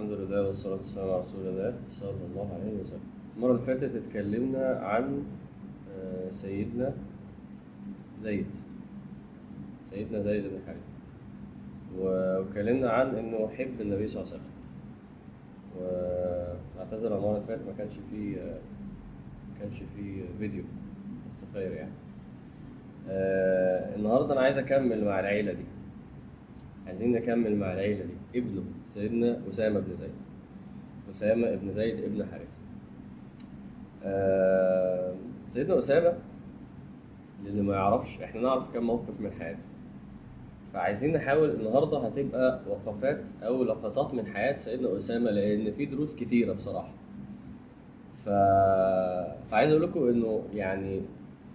الحمد لله والصلاة والسلام على رسول الله صلى الله عليه وسلم. المرة اللي فاتت اتكلمنا عن آه، سيدنا زيد. سيدنا زيد بن حارثة. واتكلمنا عن إنه يحب النبي صلى الله عليه وسلم. واعتذر المرة اللي فاتت ما كانش فيه آه، ما كانش فيه فيديو بس خير يعني. آه، النهارده أنا عايز أكمل مع العيلة دي. عايزين نكمل مع العيلة دي. ابنه. سيدنا أسامة بن زيد. أسامة بن زيد ابن حارثة. آه سيدنا أسامة للي ما يعرفش إحنا نعرف كم موقف من حياته. فعايزين نحاول النهارده هتبقى وقفات أو لقطات من حياة سيدنا أسامة لأن في دروس كتيرة بصراحة. ف... فعايز أقول لكم إنه يعني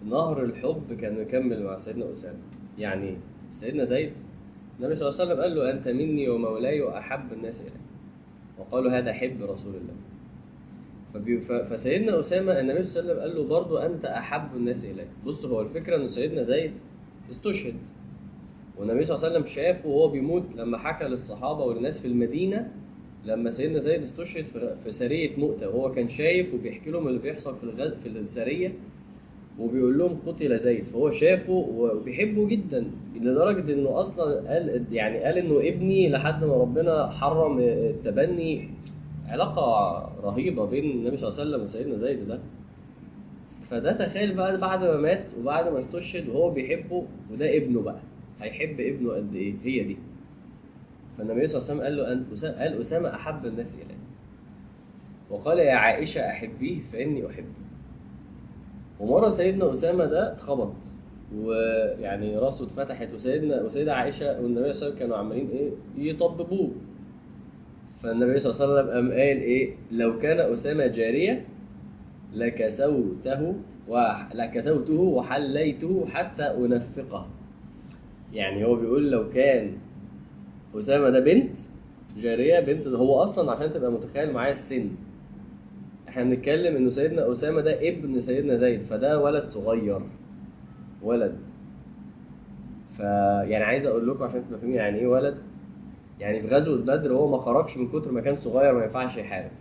نهر الحب كان مكمل مع سيدنا أسامة. يعني سيدنا زيد النبي صلى الله عليه وسلم قال له أنت مني ومولاي وأحب الناس إلي وقالوا هذا حب رسول الله. فسيدنا أسامة النبي صلى الله عليه وسلم قال له برضه أنت أحب الناس إلي بص هو الفكرة إن سيدنا زيد استشهد والنبي صلى الله عليه وسلم شافه وهو بيموت لما حكى للصحابة والناس في المدينة لما سيدنا زيد استشهد في- سرية مؤتة وهو كان شايف وبيحكي لهم اللي بيحصل في. في السرية وبيقول لهم قتل زيد فهو شافه وبيحبه جدا لدرجة إنه أصلا قال يعني قال إنه ابني لحد ما ربنا حرم التبني. علاقة رهيبة بين النبي صلى الله عليه وسلم وسيدنا زيد ده. فده تخيل بقى بعد ما مات وبعد ما استشهد وهو بيحبه وده ابنه بقى. هيحب ابنه قد إيه؟ هي دي. فالنبي صلى الله عليه وسلم قال له أسامة قال أسامة أحب الناس إلي وقال يا عائشة أحبيه فإني أحبه ومرة سيدنا أسامة ده اتخبط ويعني راسه اتفتحت وسيدنا وسيدة عائشة والنبي صلى الله عليه وسلم كانوا عمالين إيه؟ يطببوه. فالنبي صلى الله عليه وسلم قام قال إيه؟ لو كان أسامة جارية لكسوته ولكسوته وحليته حتى أنفقه. يعني هو بيقول لو كان أسامة ده بنت جارية بنت هو أصلا عشان تبقى متخيل معايا السن. إحنا بنتكلم إنه سيدنا أسامة ده ابن سيدنا زيد فده ولد صغير ولد. ف يعني عايز أقول لكم عشان تبقوا فاهمين يعني إيه ولد يعني في غزوة بدر هو ما خرجش من كتر ما كان صغير ما ينفعش يحارب.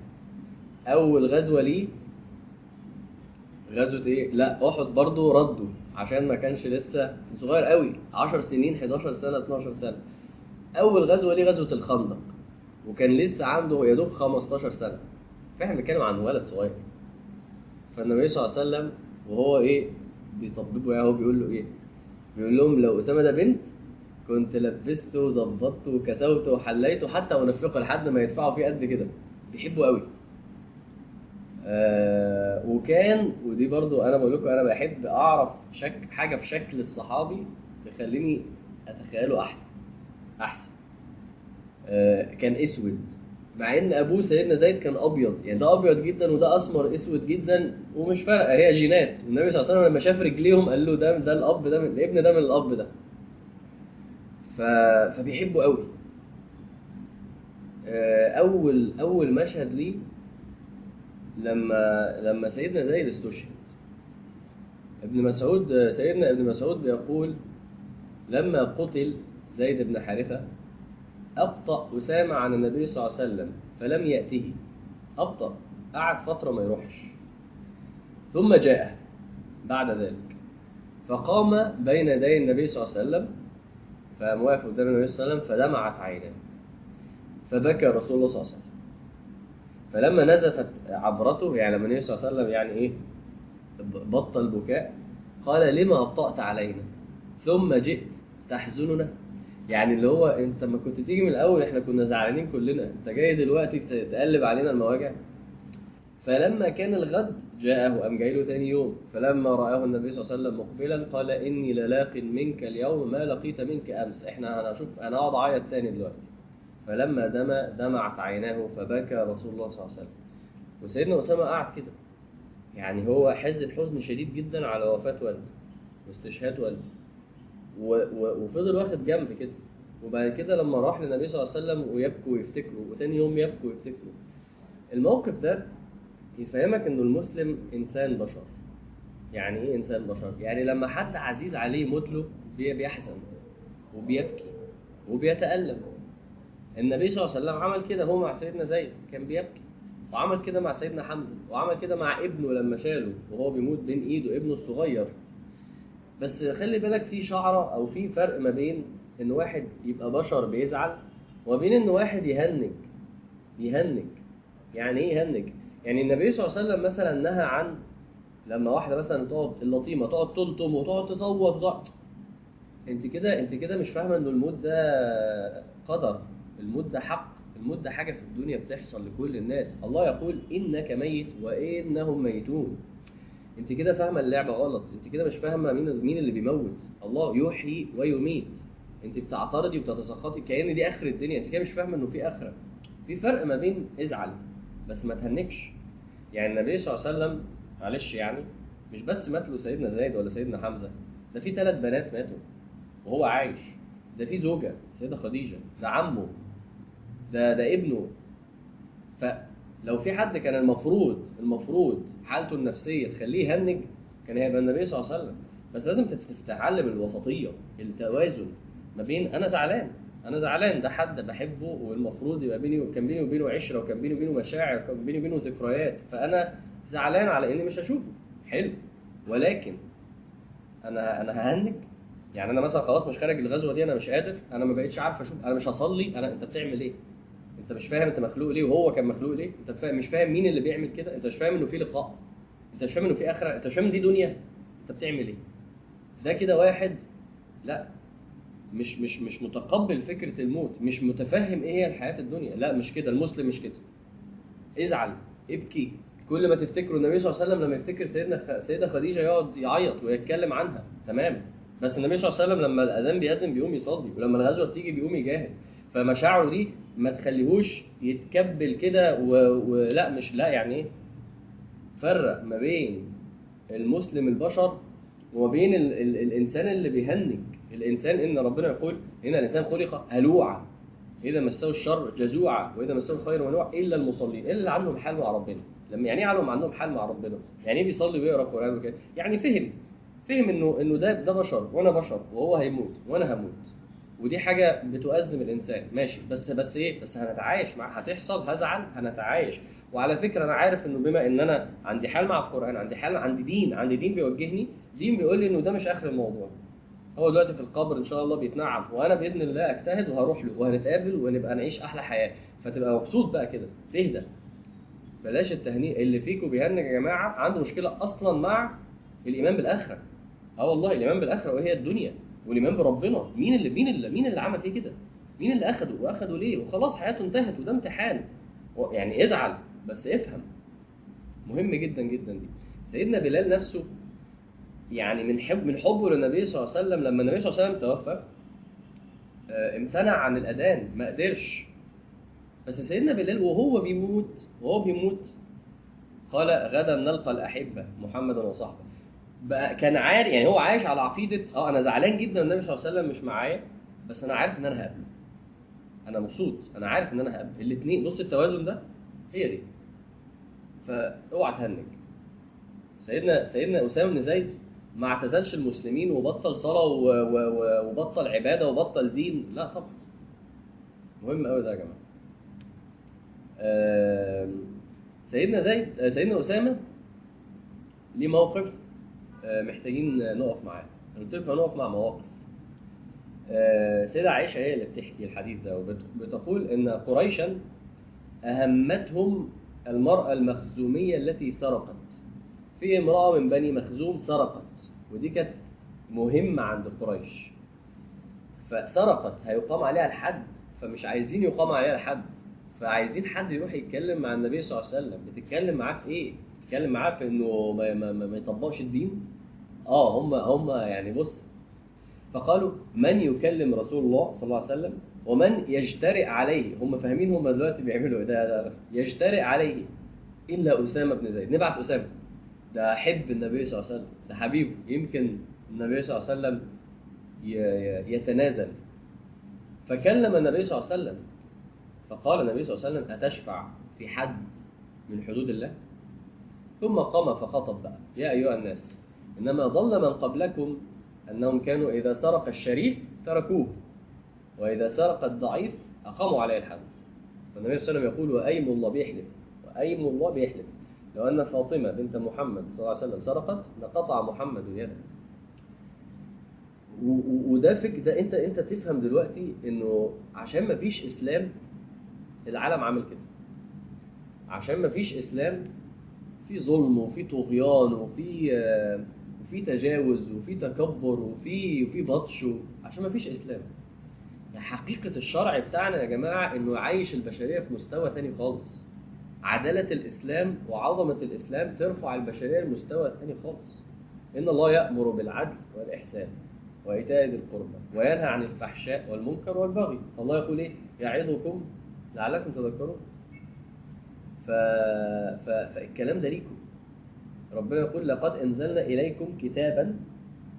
أول غزوة ليه؟ غزوة إيه؟ لا أحد برضه ردوا عشان ما كانش لسه صغير قوي 10 سنين 11 سنة 12 سنة. أول غزوة ليه؟ غزوة الخندق. وكان لسه عنده يا دوب 15 سنة. فاحنا بنتكلم عن ولد صغير. فالنبي صلى الله عليه وسلم وهو إيه بيطببه يعني هو بيقول له إيه؟ بيقول لهم لو أسامة ده بنت كنت لبسته وظبطته وكسوته وحليته حتى ونفقه لحد ما يدفعوا فيه قد كده. بيحبه قوي. آه وكان ودي برضو أنا بقول لكم أنا بحب أعرف شك حاجة في شكل الصحابي تخليني أتخيله أحلى أحسن. آه كان أسود. مع إن ابوه سيدنا زيد كان أبيض. يعني ده أبيض جدا وده أسمر أسود جدا ومش فارقة. هي جينات. والنبي صلى الله عليه وسلم لما شاف رجليهم قال له ده ده الأب ده من الابن ده من الأب ده. ف... فبيحبه قوي. آه، اول أول مشهد ليه لما لما سيدنا زيد استشهد. ابن مسعود سيدنا ابن مسعود بيقول لما قتل زيد بن حارثة أبطأ أسامة عن النبي صلى الله عليه وسلم فلم يأته. أبطأ قعد فترة ما يروحش. ثم جاء بعد ذلك. فقام بين يدي النبي صلى الله عليه وسلم فقام واقف قدام النبي صلى الله عليه وسلم فدمعت عيناه. فبكى رسول الله صلى الله عليه وسلم. فلما نزفت عبرته يعني لما النبي صلى الله عليه وسلم يعني إيه بطل بكاء قال لما أبطأت علينا؟ ثم جئت تحزننا؟ يعني اللي هو انت ما كنت تيجي من الأول إحنا كنا زعلانين كلنا. انت جاي دلوقتي تقلب علينا المواجع. فلما كان الغد جاءه قام جاي له تاني يوم. فلما رآه النبي صلى الله عليه وسلم مقبلا قال إني للاق منك اليوم ما لقيت منك أمس. إحنا هنشوف أنا هقعد أعيط تاني دلوقتي. فلما دم دمعت عيناه فبكى رسول الله صلى الله عليه وسلم. وسيدنا أسامة قعد كده. يعني هو حزن حزن شديد جدا على وفاة والده واستشهاد والده. وفضل واخد جنب كده. وبعد كده لما راح للنبي صلى الله عليه وسلم ويبكوا ويفتكروا وتاني يوم يبكوا ويفتكروا. الموقف ده يفهمك إنه المسلم إنسان بشر. يعني إيه إنسان بشر؟ يعني لما حد عزيز عليه يموت له بي- بيحزن وبيبكي وبيتألم. النبي صلى الله عليه وسلم عمل كده هو مع سيدنا زيد كان بيبكي. وعمل كده مع سيدنا حمزة وعمل كده مع ابنه لما شاله وهو بيموت بين إيده ابنه الصغير. بس خلي بالك في شعرة أو في فرق ما بين إن واحد يبقى بشر بيزعل وبين إن واحد يهنج. يهنج. يعني إيه يهنج؟ يعني النبي صلى الله عليه وسلم مثلا نهى عن لما واحدة مثلا تقعد اللطيمة تقعد تلطم وتقعد تصوت وتقعد. أنت كده أنت كده مش فاهمة ان الموت ده قدر. الموت ده حق. الموت ده حاجة في الدنيا بتحصل لكل الناس. الله يقول إنك ميت وإنهم ميتون. انت كده فاهمة اللعبة غلط. انت كده مش فاهمة مين مين اللي بيموت. الله يحيي ويميت. انت بتعترضي وبتتسخطي كأن دي آخر الدنيا. انت كده مش فاهمة إنه في آخرة. في فرق ما بين ازعل بس ما تهنكش. يعني النبي صلى الله عليه وسلم معلش يعني مش بس مات له سيدنا زيد ولا سيدنا حمزة. ده في ثلاث بنات ماتوا وهو عايش. ده في زوجة سيدة خديجة. ده عمه. ده ده ابنه. فلو في حد كان المفروض المفروض حالته النفسية تخليه يهنج كان هيبقى النبي صلى الله عليه وسلم. بس لازم تت- تتعلم الوسطية التوازن ما بين أنا زعلان أنا زعلان ده حد بحبه والمفروض يبقى بيني كان بيني وبينه عشرة وكان بيني وبينه مشاعر وكان بيني وبينه ذكريات. فأنا زعلان على إني مش هشوفه. حلو. ولكن أنا أنا ههنج. يعني أنا مثلا خلاص مش خارج الغزوة دي أنا مش قادر أنا ما بقتش عارف أشوف أنا مش هصلي أنا أنت بتعمل إيه؟ انت مش فاهم انت مخلوق ليه وهو كان مخلوق ليه؟ انت فاهم مش فاهم مين اللي بيعمل كده؟ انت مش فاهم انه في لقاء. انت مش فاهم انه في آخرة. انت مش فاهم دي دنيا. انت بتعمل إيه؟ ده كده واحد لا مش مش مش متقبل فكرة الموت. مش متفهم إيه هي الحياة الدنيا. لا مش كده. المسلم مش كده. ازعل ابكي. كل ما تفتكروا النبي صلى الله عليه وسلم لما يفتكر سيدنا. سيدة خديجة يقعد يعيط ويتكلم عنها. تمام. بس النبي صلى الله عليه وسلم لما الأذان بيأذن بيقوم يصلي ولما الغزوة تيجي بيقوم يجاهد. فمشاعره دي ما تخليهوش يتكبل كده. ولا مش لا يعني إيه؟ فرق ما بين المسلم البشر وما بين ال... ال... الإنسان اللي بيهنج. الإنسان إن ربنا يقول إن الإنسان خلق هلوعا. اذا مسه الشر جزوعا. واذا مسه الخير منوعا إلا المصلين. إلا اللي عندهم حال مع ربنا. لما يعني إيه عندهم عندهم حال مع ربنا؟ يعني إيه بيصلي ويقرأ قران وكده؟ يعني فهم. فهم انه إنه ده ده بشر. وأنا بشر وهو هيموت وأنا هموت. ودي حاجة بتؤزم الإنسان. ماشي. بس بس إيه؟ بس هنتعايش مع هتحصل هزعل هنتعايش. وعلى فكرة أنا عارف إنه بما إن أنا عندي حال مع القرآن عندي حال عندي دين عندي دين بيوجهني دين بيقول لي إنه ده مش آخر الموضوع. هو دلوقتي في القبر إن شاء الله بيتنعم وأنا بإذن الله أجتهد وهروح له وهنتقابل ونبقى نعيش أحلى حياة. فتبقى مبسوط بقى كده. تهدى بلاش التهنيء اللي فيكم بيهنج يا جماعة. عنده مشكلة أصلا مع الإيمان بالآخرة. آه والله الإيمان بالآخرة وهي الدنيا. والايمان بربنا؟ مين اللي مين اللي مين اللي عمل فيه كده؟ مين اللي أخده؟ وأخده ليه؟ وخلاص حياته انتهت وده امتحان يعني ازعل بس افهم. مهم جدا جدا. دي سيدنا بلال نفسه يعني من حب من حبه للنبي صلى الله عليه وسلم لما النبي صلى الله عليه وسلم توفى آه، امتنع عن الأذان ما قدرش. بس سيدنا بلال وهو بيموت وهو بيموت قال غدا نلقى الأحبة محمدا وصحبه. بقى كان عارف يعني هو عايش على عقيدة آه أنا زعلان جدا النبي صلى الله عليه وسلم مش معايا بس أنا عارف إن أنا هقابله. أنا مبسوط أنا عارف إن أنا هقابله. الاثنين بص التوازن ده هي دي. فأوعى تهنج. سيدنا سيدنا أسامة بن زيد ما اعتزلش المسلمين وبطل صلاة وبطل عبادة وبطل دين. لا طبعا. مهم قوي ده يا جماعة. سيدنا زيد آه، سيدنا أسامة ليه موقف محتاجين نقف معاه. أنا قلت لكم هنقف مع مواقف. آه، سيدة عائشة هي اللي بتحكي الحديث ده وبتقول إن قريشا أهمتهم المرأة المخزومية التي سرقت. في امرأة من بني مخزوم سرقت ودي كانت مهمة عند قريش. فسرقت هيقام عليها الحد فمش عايزين يقام عليها الحد. فعايزين حد يروح يتكلم مع النبي صلى الله عليه وسلم. بتتكلم معاه في إيه؟ بتتكلم معاه في إنه ما, ما, ما, ما يطبقش الدين؟ آه هم هم يعني بص فقالوا من يكلم رسول الله صلى الله عليه وسلم ومن يجترئ عليه؟ هم فاهمين هم دلوقتي بيعملوا إيه؟ ده, ده يجترئ عليه إلا أسامة بن زيد. نبعت أسامة. ده حب النبي صلى الله عليه وسلم. ده حبيبه. يمكن النبي صلى الله عليه وسلم يتنازل. فكلم النبي صلى الله عليه وسلم. فقال النبي صلى الله عليه وسلم أتشفع في حد من حدود الله؟ ثم قام فخطب بقى. يا أيها الناس إنما ضل من قبلكم أنهم كانوا إذا سرق الشريف تركوه وإذا سرق الضعيف أقاموا عليه الحد فالنبي صلى الله عليه وسلم يقول وأيم الله بيحلف وأيم الله بيحلف. لو أن فاطمة بنت محمد صلى الله عليه وسلم سرقت لقطع محمد يده. وده فك ده أنت أنت تفهم دلوقتي إنه عشان ما فيش إسلام العالم عامل كده. عشان ما فيش إسلام في ظلم وفي طغيان وفي آه، وفي تجاوز وفي تكبر وفي وفي بطش عشان ما فيش إسلام. يعني حقيقة الشرع بتاعنا يا جماعة إنه يعيش البشرية في مستوى تاني خالص. عدالة الإسلام وعظمة الإسلام ترفع البشرية لمستوى تاني خالص. إن الله يأمر بالعدل والإحسان وإيتاء ذي القربى وينهى عن الفحشاء والمنكر والبغي. الله يقول إيه؟ يعظكم لعلكم تذكرون. ف... ف... فالكلام ده ليكم. ربنا يقول لقد أنزلنا إليكم كتابا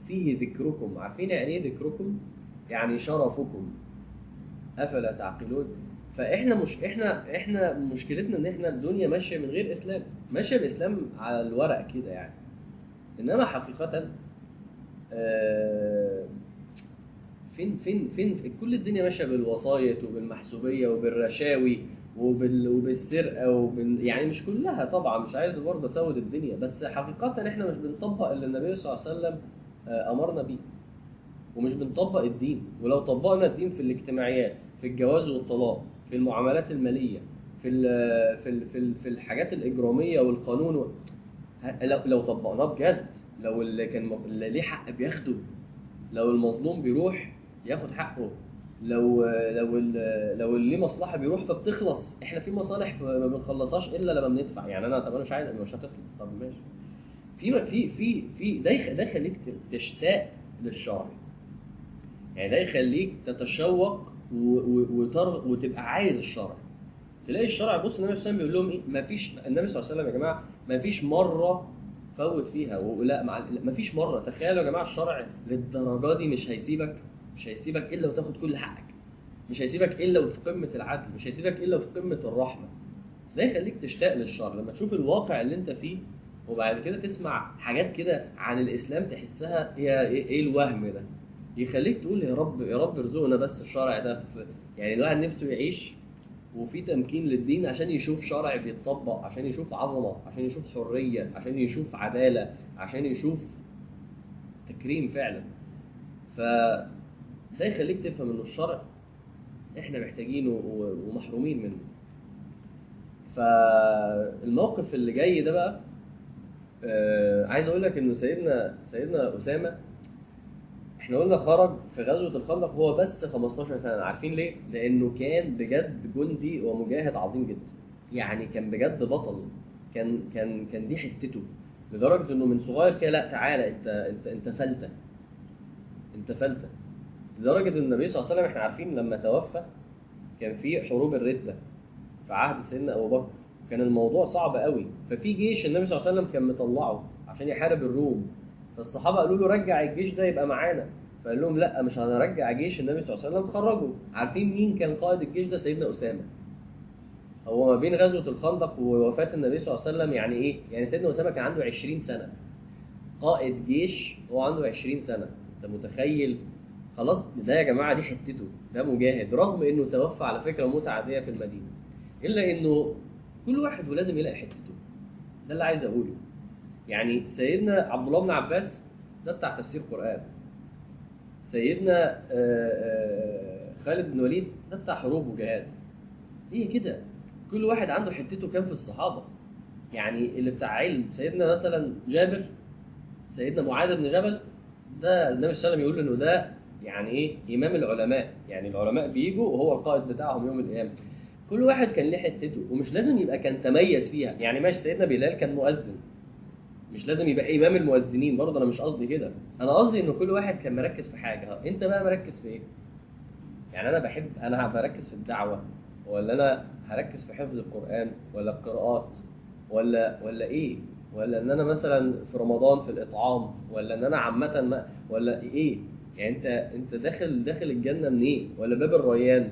فيه ذكركم. عارفين يعني إيه ذكركم؟ يعني شرفكم. أفلا تعقلون؟ فإحنا مش إحنا إحنا مشكلتنا إن إحنا الدنيا ماشية من غير إسلام. ماشية بإسلام على الورق كده يعني. إنما حقيقة آه، فين فين فين كل الدنيا ماشية بالوسايط وبالمحسوبية وبالرشاوي. وبال وبالسرقة وبال يعني مش كلها طبعا مش عايز برضه أسود الدنيا بس حقيقه إحنا مش بنطبق اللي النبي صلى الله عليه وسلم آه، أمرنا بيه ومش بنطبق الدين. ولو طبقنا الدين في الاجتماعيات في الجواز والطلاق في المعاملات المالية في ال في ال في, ال في الحاجات الإجرامية والقانون و... لو لو طبقناه بجد لو اللي كان اللي ليه حق بياخده لو المظلوم بيروح ياخد حقه. لو لو لو اللي مصلحة بيروح فبتخلص إحنا في مصالح ما بنخلصهاش إلا لما بندفع. يعني أنا طب أنا مش عايز مش هتخلص. طب ماشي. في في في في ده ده يخليك تشتاق للشرع يعني ده يخليك تتشوق وتبقى عايز الشرع. تلاقي الشرع بص النبي صلى الله عليه وسلم بيقول لهم إيه؟ مفيش النبي صلى الله عليه وسلم يا جماعة مفيش مرة فوت فيها. ولا مع مفيش مرة. تخيلوا يا جماعة الشرع للدرجة دي مش هيسيبك؟ مش هيسيبك إلا وتاخد كل حقك. مش هيسيبك إلا وفي قمة العدل. مش هيسيبك إلا وفي قمة الرحمة. ده يخليك تشتاق للشرع لما تشوف الواقع اللي أنت فيه وبعد كده تسمع حاجات كده عن الإسلام تحسها هي إيه إيه الوهم ده؟ يخليك تقول يا رب يا رب ارزقنا بس الشرع ده في. يعني الواحد نفسه يعيش وفي تمكين للدين عشان يشوف شرع بيتطبق عشان يشوف عظمة عشان يشوف حرية عشان يشوف عدالة عشان يشوف تكريم فعلا. ف ده يخليك تفهم ان الشرع إحنا محتاجينه ومحرومين منه. فالموقف اللي جاي ده بقى آه عايز أقول لك إنه سيدنا سيدنا أسامة إحنا قلنا خرج في غزوة الخندق هو بس 15 سنة. عارفين ليه؟ لأنه كان بجد جندي ومجاهد عظيم جدا. يعني كان بجد بطل. كان كان كان دي حتته. لدرجة إنه من صغير كده لأ تعالى أنت أنت أنت فلتة. أنت فلتة. لدرجة إن النبي صلى الله عليه وسلم إحنا عارفين لما توفى كان في حروب الردة في عهد سيدنا أبو بكر. كان الموضوع صعب قوي. ففي جيش النبي صلى الله عليه وسلم كان مطلعه عشان يحارب الروم. فالصحابة قالوا له رجع الجيش ده يبقى معانا. فقال لهم لا مش هنرجع جيش النبي صلى الله عليه وسلم خرجوا. عارفين مين كان قائد الجيش ده؟ سيدنا أسامة. هو ما بين غزوة الخندق ووفاة النبي صلى الله عليه وسلم يعني إيه؟ يعني سيدنا أسامة كان عنده 20 سنة. قائد جيش هو عنده 20 سنة. أنت متخيل؟ خلاص ده يا جماعة دي حتته ده مجاهد رغم إنه توفى على فكرة موت عادية في المدينة إلا إنه كل واحد ولازم يلاقي حتته ده اللي عايز أقوله. يعني سيدنا عبد الله بن عباس ده بتاع تفسير قرآن. سيدنا آه، آه، خالد بن وليد ده بتاع حروب وجهاد. هي كده؟ كل واحد عنده حتته كان في الصحابة؟ يعني اللي بتاع علم سيدنا مثلا جابر سيدنا معاذ بن جبل ده النبي صلى الله عليه وسلم يقول إنه ده يعني إيه؟ إمام العلماء. يعني العلماء بيجوا وهو القائد بتاعهم يوم القيامة. كل واحد كان ليه حتته ومش لازم يبقى كان تميز فيها. يعني ماشي سيدنا بلال كان مؤذن. مش لازم يبقى إمام المؤذنين برضه أنا مش قصدي كده. أنا قصدي ان كل واحد كان مركز في حاجة. أنت بقى مركز في إيه؟ يعني أنا بحب أنا بركز في الدعوة ولا أنا هركز في حفظ القرآن ولا القراءات ولا ولا إيه؟ ولا إن أنا مثلا في رمضان في الإطعام ولا إن أنا عامة ولا إيه؟ يعني انت انت داخل داخل الجنة منين؟ إيه؟ ولا باب الريان؟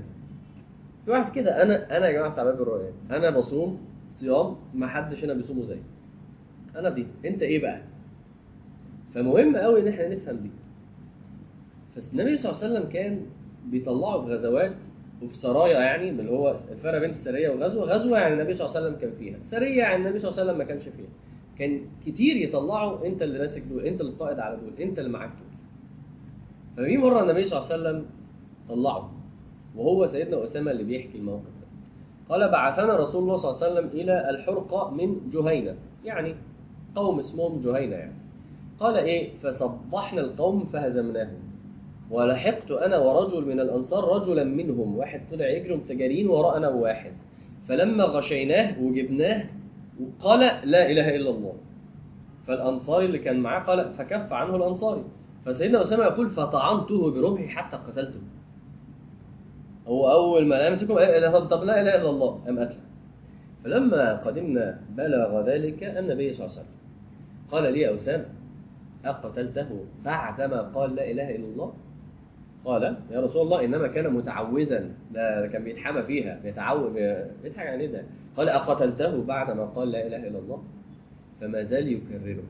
في واحد كده أنا أنا يا جماعة بتاع باب الريان أنا بصوم صيام ما حدش هنا بيصومه زيي أنا دي أنت إيه بقى؟ فمهم قوي إن إحنا نفهم دي. فالنبي صلى الله عليه وسلم كان بيطلعه في غزوات وفي سرايا يعني اللي هو الفرق بين السرية والغزوة. غزوة يعني النبي صلى الله عليه وسلم كان فيها. سرية يعني النبي صلى الله عليه وسلم ما كانش فيها. كان كتير يطلعوا أنت اللي ماسك دول أنت اللي القائد على دول أنت اللي معاك دول. ففي مرة النبي صلى الله عليه وسلم طلعه وهو سيدنا أسامة اللي بيحكي الموقف ده. قال بعثنا رسول الله صلى الله عليه وسلم إلى الحرقة من جهينة. يعني قوم اسمهم جهينة يعني. قال إيه؟ فصبحنا القوم فهزمناهم. ولحقت أنا ورجل من الأنصار رجلا منهم. واحد طلع يجري متجارين وراءنا واحد. فلما غشيناه وجبناه قال لا إله إلا الله. فالأنصاري اللي كان معاه قال فكف عنه الأنصاري. فسيدنا اسامه يقول فطعنته برمحي حتى قتلته. هو أول ما قال طب طب لا إله إلا الله قام قتله. فلما قدمنا بلغ ذلك النبي صلى الله عليه وسلم قال لي يا أسامة أقتلته بعدما قال لا إله إلا الله؟ قال يا رسول الله إنما كان متعوذا ده كان بيتحمى فيها بيتعوذ بيضحك عليه ده. قال أقتلته بعدما قال لا إله إلا الله؟ فما زال يكرره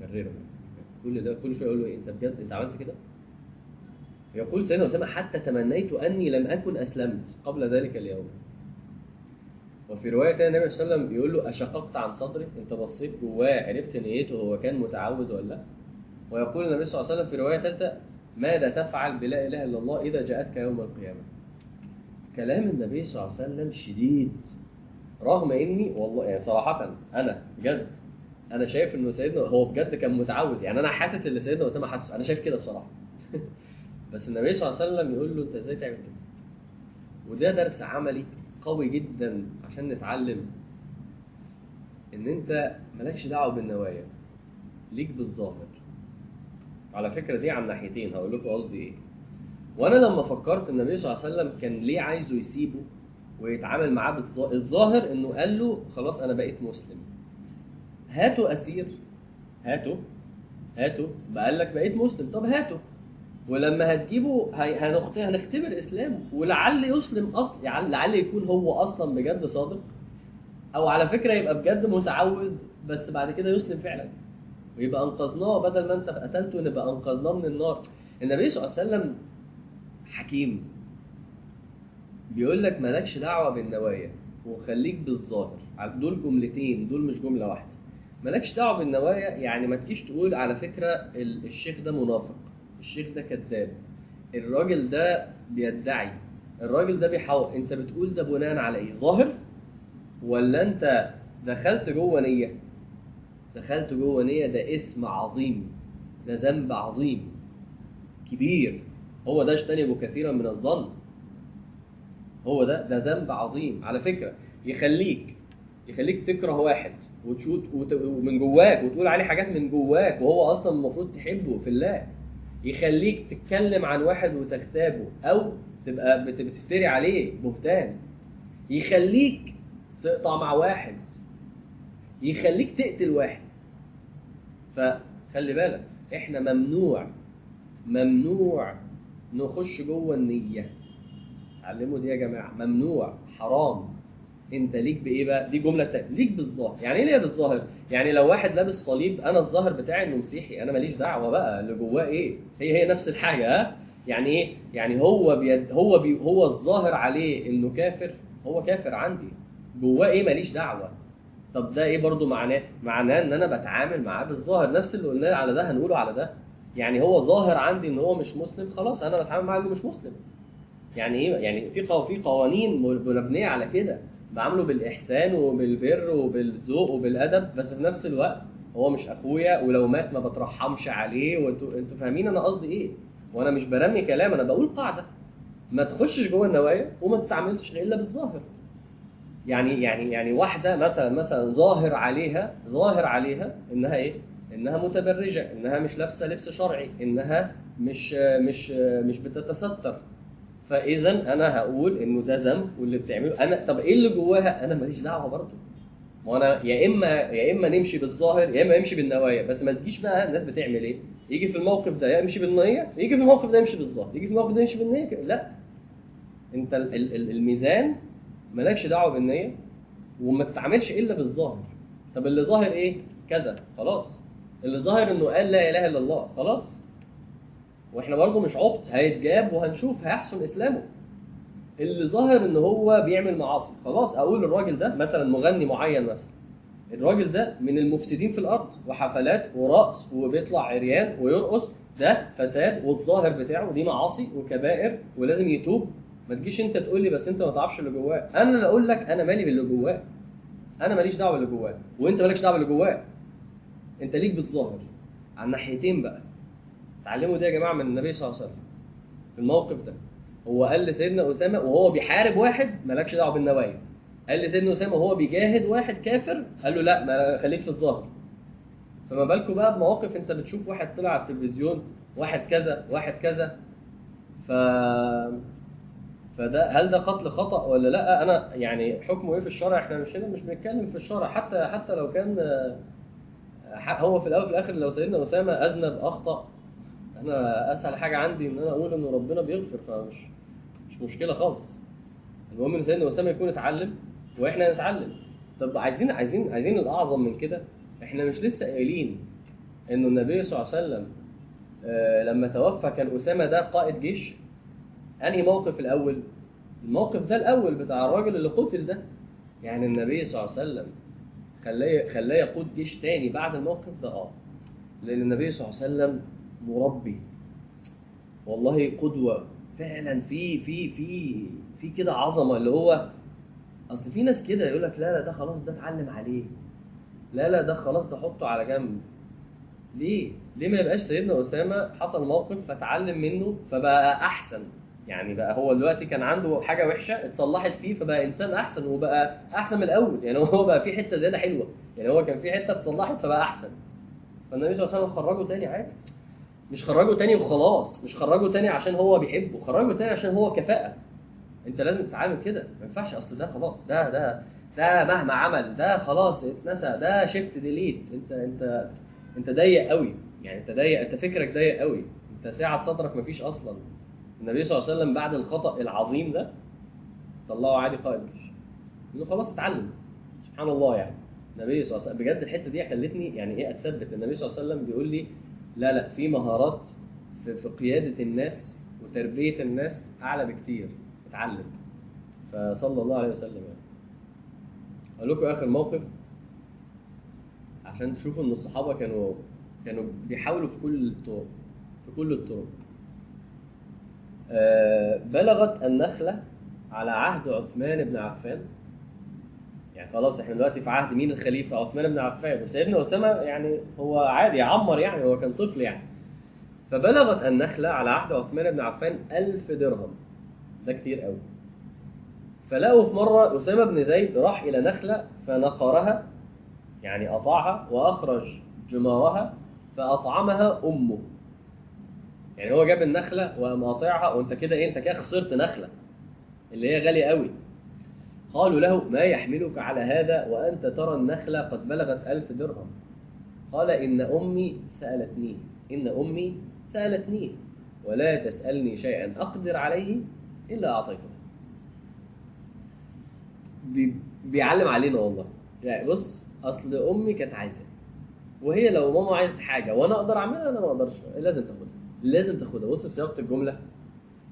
يكرره. كل ده كل شوية يقول له إيه، أنت بجد أنت عملت كده؟ يقول سيدنا أسامة حتى تمنيت أني لم أكن أسلمت قبل ذلك اليوم. وفي رواية تانية النبي صلى الله عليه وسلم يقول له أشققت عن صدري؟ أنت بصيت جواه عرفت نيته هو كان متعوذ ولا لأ؟ ويقول النبي صلى الله عليه وسلم في رواية ثالثه ماذا تفعل بلا إله إلا الله إذا جاءتك يوم القيامة؟ كلام النبي صلى الله عليه وسلم شديد رغم إني والله يعني صراحة أنا بجد أنا شايف انه سيدنا هو بجد كان متعود يعني أنا حاسس اللي سيدنا اسامه حاسه أنا شايف كده بصراحة. بس النبي صلى الله عليه وسلم يقول له انت إزاي تعمل كده؟ وده درس عملي قوي جدا عشان نتعلم ان انت مالكش دعوة بالنوايا ليك بالظاهر. على فكرة دي عن ناحيتين هقول لكم قصدي إيه. وأنا لما فكرت النبي صلى الله عليه وسلم كان ليه عايزه يسيبه ويتعامل معاه بالظاهر الظاهر انه قال له خلاص أنا بقيت مسلم. هاتوا أسير. هاتوا. هاتوا. بقال لك بقيت مسلم. طب هاتوا. ولما هتجيبه هنختبر اسلامه ولعل يسلم اصل يعني لعل يكون هو أصلا بجد صادق. أو على فكرة يبقى بجد متعوذ بس بعد كده يسلم فعلا. ويبقى أنقذناه بدل ما أنت قتلته نبقى أنقذناه من النار. النبي صلى الله عليه وسلم حكيم. بيقول لك مالكش دعوة بالنوايا. وخليك بالظاهر. دول جملتين. دول مش جملة واحدة. مالكش دعوة بالنوايا يعني ما تجيش تقول على فكرة ال- الشيخ ده منافق الشيخ ده كذاب الراجل ده بيدعي الراجل ده بيحاول انت بتقول ده بناء على إيه؟ ظاهر؟ ولا انت دخلت جوه نية؟ دخلت جوه نية ده اسم عظيم ده ذنب عظيم كبير هو ده اجتنبوا كثيرا من الظن. هو ده ده ذنب عظيم. على فكرة يخليك يخليك تكره واحد. وتشوت وت- ومن جواك وتقول عليه حاجات من جواك وهو أصلا المفروض تحبه في الله. يخليك تتكلم عن واحد وتغتابه أو تبقى بت- بتفتري عليه بهتان. يخليك تقطع مع واحد. يخليك تقتل واحد. فخلي بالك إحنا ممنوع ممنوع نخش جوه النية. اتعلموا دي يا جماعة ممنوع حرام. انت ليك بإيه بقى؟ دي جملة تانية ليك بالظاهر. يعني إيه ليا بالظاهر؟ يعني لو واحد لابس صليب أنا الظاهر بتاعي انه مسيحي أنا ماليش دعوة بقى اللي جواه إيه؟ هي هي نفس الحاجة ها؟ يعني إيه؟ يعني هو بيد هو بي هو الظاهر عليه إنه كافر هو كافر عندي. جواه إيه؟ ماليش دعوة. طب ده إيه برضو معناه؟ معناه إن أنا بتعامل معاه بالظاهر. نفس اللي قلناه على ده هنقوله على ده. يعني هو ظاهر عندي إن هو مش مسلم خلاص أنا بتعامل معاه إنه مش مسلم. يعني إيه؟ يعني في في قوانين مبنية على كده. بعامله بالإحسان وبالبر وبالذوق وبالأدب بس في نفس الوقت هو مش أخويا ولو مات ما بترحمش عليه. وانتوا أنتوا فاهمين أنا قصدي إيه. وأنا مش برمي كلام أنا بقول قاعدة. ما تخشش جوه النوايا وما تتعاملش إلا بالظاهر. يعني يعني يعني واحدة مثلا مثلا ظاهر عليها ظاهر عليها إنها إيه؟ إنها متبرجة إنها مش لابسة لبس شرعي إنها مش مش مش بتتستر. فاذا أنا هقول إنه ده ذنب واللي بتعمله. أنا طب إيه اللي جواها؟ أنا ماليش دعوة برضه. ما أنا يا اما يا إما نمشي بالظاهر يا إما نمشي بالنوايا. بس ما تجيش بقى الناس بتعمل إيه؟ يجي في الموقف ده يمشي بالنية يجي في الموقف ده يمشي بالظاهر يجي في الموقف ده يمشي بالنية. لا. أنت ال- ال- ال- الميزان مالكش دعوة بالنية وما تتعاملش إلا بالظاهر. طب اللي ظاهر إيه؟ كذا. خلاص. اللي ظاهر إنه قال لا إله إلا الله خلاص. وإحنا برضه مش عبط هيتجاب وهنشوف هيحسن إسلامه. اللي ظاهر إن هو بيعمل معاصي. خلاص أقول الراجل ده مثلا مغني معين مثلا. الراجل ده من المفسدين في الأرض وحفلات ورقص وبيطلع عريان ويرقص. ده فساد والظاهر بتاعه دي معاصي وكبائر ولازم يتوب. ما تجيش أنت تقول لي بس أنت ما تعرفش اللي جواه. أنا اللي أقول لك أنا مالي باللي جواه. أنا ماليش دعوة باللي جواه. وأنت مالكش دعوة باللي جواه. أنت ليك بالظاهر. على الناحيتين بقى. اتعلموا ده يا جماعة من النبي صلى الله عليه وسلم. في الموقف ده. هو قال لسيدنا أسامة وهو بيحارب واحد مالكش دعوة بالنوايا. قال لسيدنا أسامة وهو بيجاهد واحد كافر قال له لا ما خليك في الظاهر. فما بالكم بقى بمواقف انت بتشوف واحد طلع على التلفزيون واحد كذا واحد كذا. ف فده هل ده قتل خطأ ولا لأ؟ أنا يعني حكمه إيه في الشرع؟ إحنا مش هنا مش بنتكلم في الشرع. حتى حتى لو كان هو في الأول وفي الآخر لو سيدنا أسامة أذنب أخطأ أنا أسهل حاجة عندي إن أنا أقول إن ربنا بيغفر فمش مش مشكلة خالص. المهم إن سيدنا اسامه يكون اتعلم وإحنا نتعلم. طب عايزين عايزين عايزين الأعظم من كده؟ إحنا مش لسه قايلين انه النبي صلى الله عليه وسلم آه، لما توفى كان أسامة ده قائد جيش. أنهي موقف الأول؟ الموقف ده الأول بتاع الراجل اللي قتل ده. يعني النبي صلى الله عليه وسلم خلاه خلاه يقود جيش تاني بعد الموقف ده. آه. لأن النبي صلى الله عليه وسلم مربي والله قدوة. فعلا في في في في كده عظمة اللي هو أصل في ناس كده يقول لك لا لا ده خلاص ده اتعلم عليه. لا لا ده خلاص ده حطه على جنب. ليه؟ ليه ما يبقاش سيدنا أسامة حصل موقف فتعلم منه فبقى أحسن؟ يعني بقى هو دلوقتي كان عنده حاجة وحشة اتصلحت فيه فبقى إنسان أحسن وبقى أحسن من الأول. يعني هو بقى في حتة زيادة حلوة. يعني هو كان في حتة اتصلحت فبقى أحسن. فالنبي صلى الله عليه وسلم خرجه تاني عادي. مش خرجه تاني وخلاص مش خرجه تاني عشان هو بيحبه خرجه تاني عشان هو كفاءة. انت لازم تتعامل كده ما ينفعش اصل ده خلاص ده ده ده مهما عمل ده خلاص اتنسى ده شيفت ديليت انت انت انت ضيق قوي. يعني انت ضيق انت فكرك ضيق قوي. انت ساعة صدرك مفيش أصلا. النبي صلى الله عليه وسلم بعد الخطأ العظيم ده طلعه عادي قائد جيش انه خلاص اتعلم. سبحان الله يعني. النبي صلى الله عليه وسلم بجد الحتة دي خلتني يعني إيه أتثبت. النبي صلى الله عليه وسلم بيقول لي لا لا في مهارات في, في قيادة الناس وتربية الناس أعلى بكتير اتعلم فصلى الله عليه وسلم يعني. أقول لكم آخر موقف؟ عشان تشوفوا إن الصحابة كانوا كانوا بيحاولوا في كل الطرق في كل الطرق. آه، بلغت النخلة على عهد عثمان بن عفان. يعني خلاص إحنا دلوقتي في عهد مين الخليفة؟ عثمان بن عفان. وسيدنا أسامة يعني هو عادي عمر يعني هو كان طفل يعني. فبلغت النخله على عهد عثمان بن عفان ألف درهم. ده كتير قوي. فلقوا في مرة أسامة بن زيد راح إلى نخلة فنقرها يعني قطعها وأخرج جمارها فأطعمها أمه. يعني هو جاب النخلة وقام قاطعها وأنت كده إيه؟ أنت كده خسرت نخلة اللي هي غالية قوي. قالوا له ما يحملك على هذا وأنت ترى النخلة قد بلغت ألف درهم. قال إن أمي سألتني. إن أمي سألتني. ولا تسألني شيئا أقدر عليه إلا أعطيته. بي- بيعلم علينا والله. يعني بص أصل أمي كانت عايزة. وهي لو ماما عايزت حاجة وأنا أقدر أعملها أنا ما أقدرش. لازم تاخدها. لازم تاخدها. بص صياغة الجملة.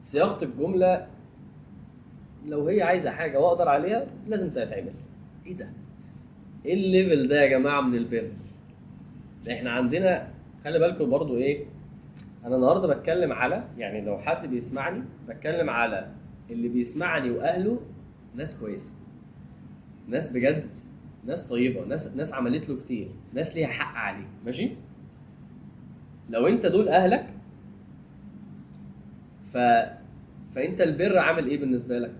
صياغة الجملة لو هي عايزة حاجة وأقدر عليها لازم تتعمل. إيه ده؟ إيه الليفل ده يا جماعة من البر؟ إحنا عندنا خلي بالكم برضو إيه أنا النهارده بتكلم على يعني لو حد بيسمعني بتكلم على اللي بيسمعني وأهله ناس كويسة. ناس بجد ناس طيبة ناس ناس عملت له كتير ناس ليها حق عليه. ماشي؟ لو أنت دول أهلك ف فأنت البر عامل إيه بالنسبة لك؟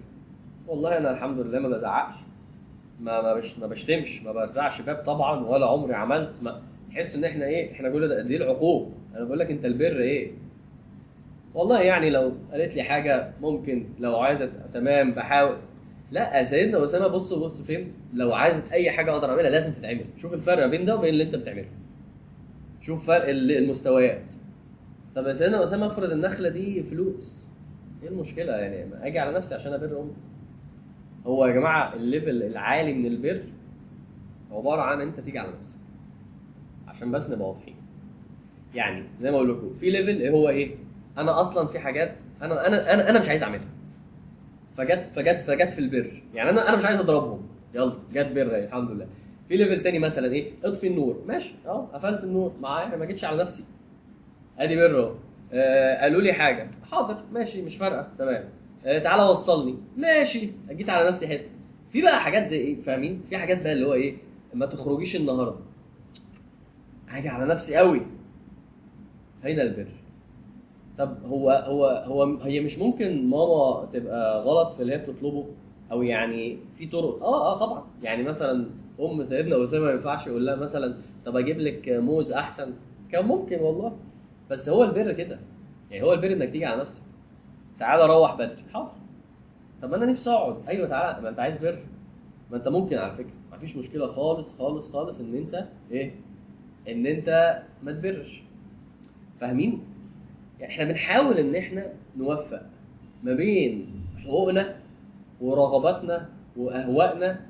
والله أنا الحمد لله ما بزعقش. ما ما, بش ما بشتمش ما برزعش باب طبعا ولا عمري عملت ما تحس إن إحنا إيه إحنا كل ده دي العقوق؟ أنا بقول لك أنت البر إيه؟ والله يعني لو قالت لي حاجة ممكن لو عايزة تمام بحاول. لا سيدنا أسامة بص بص فين لو عايزة أي حاجة أقدر أعملها لازم تتعمل. شوف الفرق بين ده وبين اللي أنت بتعمله. شوف فرق ال- المستويات. طب يا سيدنا أسامة أفرض النخلة دي فلوس. إيه المشكلة يعني؟ أجي على نفسي عشان أبر أمي. هو يا جماعة ال level العالي من البر عبارة عن أنت تيجي على نفسك. عشان بس نبقى واضحين. يعني زي ما أقول لكم في level هو إيه؟ أنا أصلا في حاجات أنا أنا أنا أنا مش عايز أعملها. فجت فجت فجت في البر. يعني أنا أنا مش عايز أضربهم. يلا جت بر الحمد لله. في level تاني مثلا إيه؟ اطفي النور. ماشي آه قفلت النور. معايا ما جيتش على نفسي. أدي بر أهو. آه، قالوا لي حاجة. حاضر ماشي مش فارقة. تمام. تعالى وصلني. ماشي. جيت على نفسي حتة. في بقى حاجات زي إيه؟ فاهمين؟ في حاجات بقى اللي هو إيه؟ ما تخرجيش النهارده. هاجي على نفسي قوي. هنا البر طب هو هو هو هي مش ممكن ماما تبقى غلط في اللي هي بتطلبه؟ أو يعني في طرق؟ آه آه طبعا. يعني مثلا أم سيدنا أسامة ما ينفعش يقول لها مثلا طب أجيب لك موز أحسن؟ كان ممكن والله. بس هو البر كده. يعني هو البر إنك تيجي على نفسك. تعالى روح بدري. حاضر. طب أنا نفسي أقعد. أيوه تعالى ما أنت عايز بر. ما أنت ممكن على فكرة. ما فيش مشكلة خالص خالص خالص إن أنت إيه؟ إن أنت ما تبرش. فاهمين؟ يعني إحنا بنحاول إن إحنا نوفق ما بين حقوقنا ورغباتنا وأهوائنا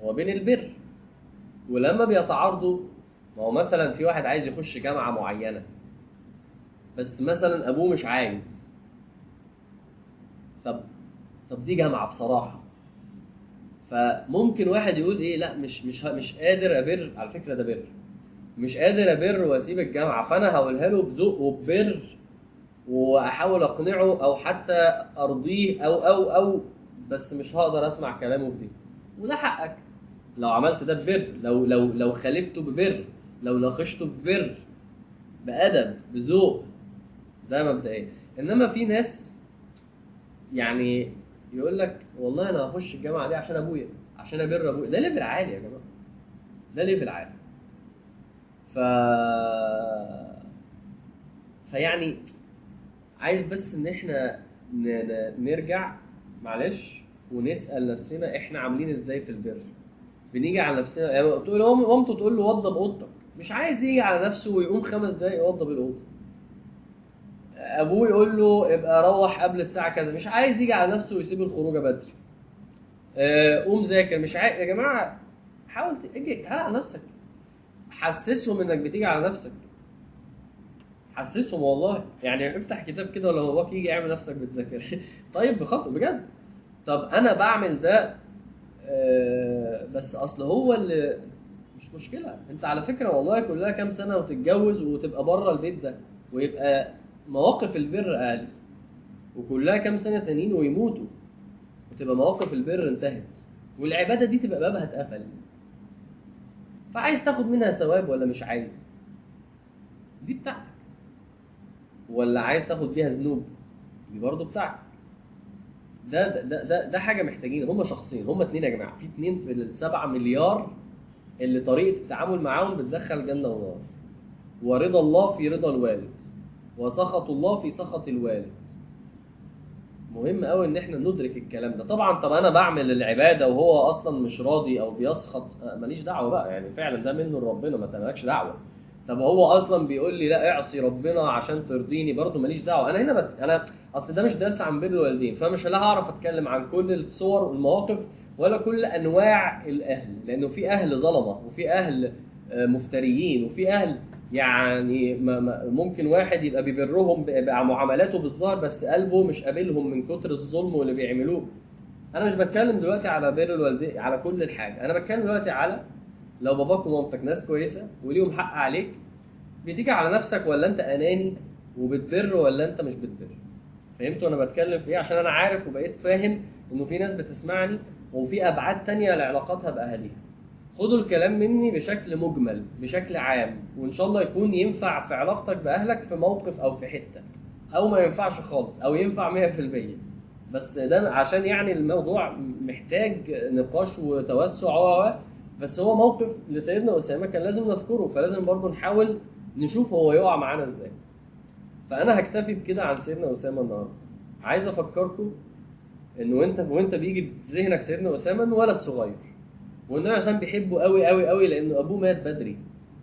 وبين البر. ولما بيتعارضوا ما هو مثلا في واحد عايز يخش جامعة معينة بس مثلا أبوه مش عايز طب طب دي جامعة بصراحة. فممكن واحد يقول إيه لا مش مش مش قادر أبر على فكرة ده بر. مش قادر أبر وأسيب الجامعة فأنا هقولها له بذوق وببر وأحاول أقنعه أو حتى أرضيه أو أو أو بس مش هقدر أسمع كلامه في دي وده حقك. لو عملت ده ببر لو لو لو خالفته ببر لو ناقشته ببر بأدب بذوق ده مبدئيا. إنما في ناس يعني يقول لك والله أنا هخش الجامعة دي عشان أبويا عشان أبر أبويا. ده level عالي يا جماعة. ده level عالي. ف فيعني عايز بس إن إحنا. نرجع معلش ونسأل نفسنا إحنا عاملين إزاي في البر. بنيجي على نفسنا يعني تقول مامته تقول له وضب أوضتك. مش عايز يجي على نفسه ويقوم خمس دقايق يوضب الأوضة. أبوه يقول له ابقى روح قبل الساعة كذا. مش عايز يجي على نفسه ويسيب الخروجة بدري. آه، قوم ذاكر. مش عايز يا جماعة حاول تيجي تعالى على نفسك. حسسهم إنك بتيجي على نفسك. حسسهم والله. يعني افتح كتاب كده ولا باباك يجي اعمل نفسك بتذاكر. طيب بخطوه بجد. طب أنا بعمل ده آه، بس أصل هو اللي مش مشكلة. أنت على فكرة والله كلها كام سنة وتتجوز وتبقى بره البيت ده ويبقى مواقف البر أقل وكلها كام سنة تانيين ويموتوا وتبقى مواقف البر انتهت والعبادة دي تبقى بابها اتقفل. فعايز تاخد منها ثواب ولا مش عايز؟ دي بتاعتك. ولا عايز تاخد بيها ذنوب؟ دي برضه بتاعتك. ده ده ده ده حاجة محتاجين هم شخصين هم اتنين يا جماعة. في اتنين في السبعة مليار اللي طريقة التعامل معاهم بتدخل جنه ونار ورضا الله في رضا الوالد. وسخط الله في سخط الوالد. مهم قوي إن إحنا ندرك الكلام ده. طبعا طب أنا بعمل العبادة وهو أصلا مش راضي أو بيسخط آه، ماليش دعوة بقى. يعني فعلا ده منه لربنا ما مالكش دعوة. طب هو أصلا بيقول لي لا اعصي ربنا عشان ترضيني برضه ماليش دعوة. أنا هنا بت... أنا أصل ده مش درس عن بر الوالدين فمش لا هعرف أتكلم عن كل الصور والمواقف ولا كل أنواع الأهل. لأنه في أهل ظلمة وفي أهل آه، مفتريين وفي أهل يعني ممكن واحد يبقى بيبرهم بمعاملاته بالظاهر بس قلبه مش قابلهم من كتر الظلم واللي بيعملوه. أنا مش بتكلم دلوقتي على بر الوالدين على كل الحاجة. أنا بتكلم دلوقتي على لو باباك ومامتك ناس كويسة وليهم حق عليك بتيجي على نفسك ولا أنت أناني وبتبر ولا أنت مش بتبر؟ فهمتوا أنا بتكلم في إيه؟ عشان أنا عارف وبقيت فاهم إنه في ناس بتسمعني وفي أبعاد تانية لعلاقاتها بأهاليها. خدوا الكلام مني بشكل مجمل بشكل عام وإن شاء الله يكون ينفع في علاقتك بأهلك في موقف أو في حتة أو ما ينفعش خالص أو ينفع 100% بس ده عشان يعني الموضوع محتاج نقاش وتوسع و و- بس هو موقف لسيدنا أسامة كان لازم نذكره فلازم برضه نحاول نشوف هو يقع معانا إزاي. فأنا هكتفي بكده عن سيدنا أسامة النهارده. عايز أفكركم إنه وانت وأنت بيجي في ذهنك سيدنا أسامة ولد صغير. والنبي عشان بيحبه قوي قوي قوي لأنه أبوه مات بدري.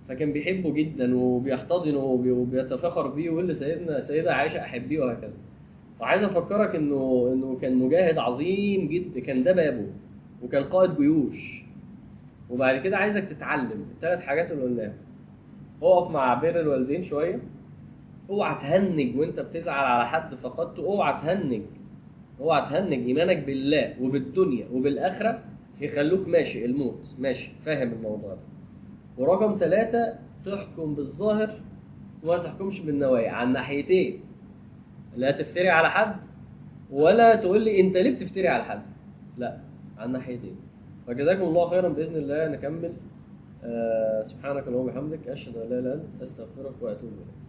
فكان بيحبه جدا وبيحتضنه وبي- وبيتفاخر بيه ويقول لسيدنا سيدة عائشة أحبيه وهكذا. وعايز أفكرك إنه إنه كان مجاهد عظيم جدا كان ده بابه وكان قائد جيوش. وبعد كده عايزك تتعلم الثلاث حاجات اللي قلناها اقف مع بر الوالدين شوية. اوعى تهنج وانت بتزعل على حد فقدته. اوعى تهنج. اوعى تهنج إيمانك بالله وبالدنيا وبالآخرة. يخلوك ماشي الموت. ماشي فاهم الموضوع ده. ورقم ثلاثة تحكم بالظاهر وما تحكمش بالنوايا. على الناحيتين لا تفتري على حد ولا تقول لي انت ليه بتفتري على حد. لا على الناحيتين فجزاكم الله خيرا بإذن الله. نكمل. آه سبحانك اللهم وبحمدك أشهد أن لا إله إلا أنت أستغفرك وأتوب إليك.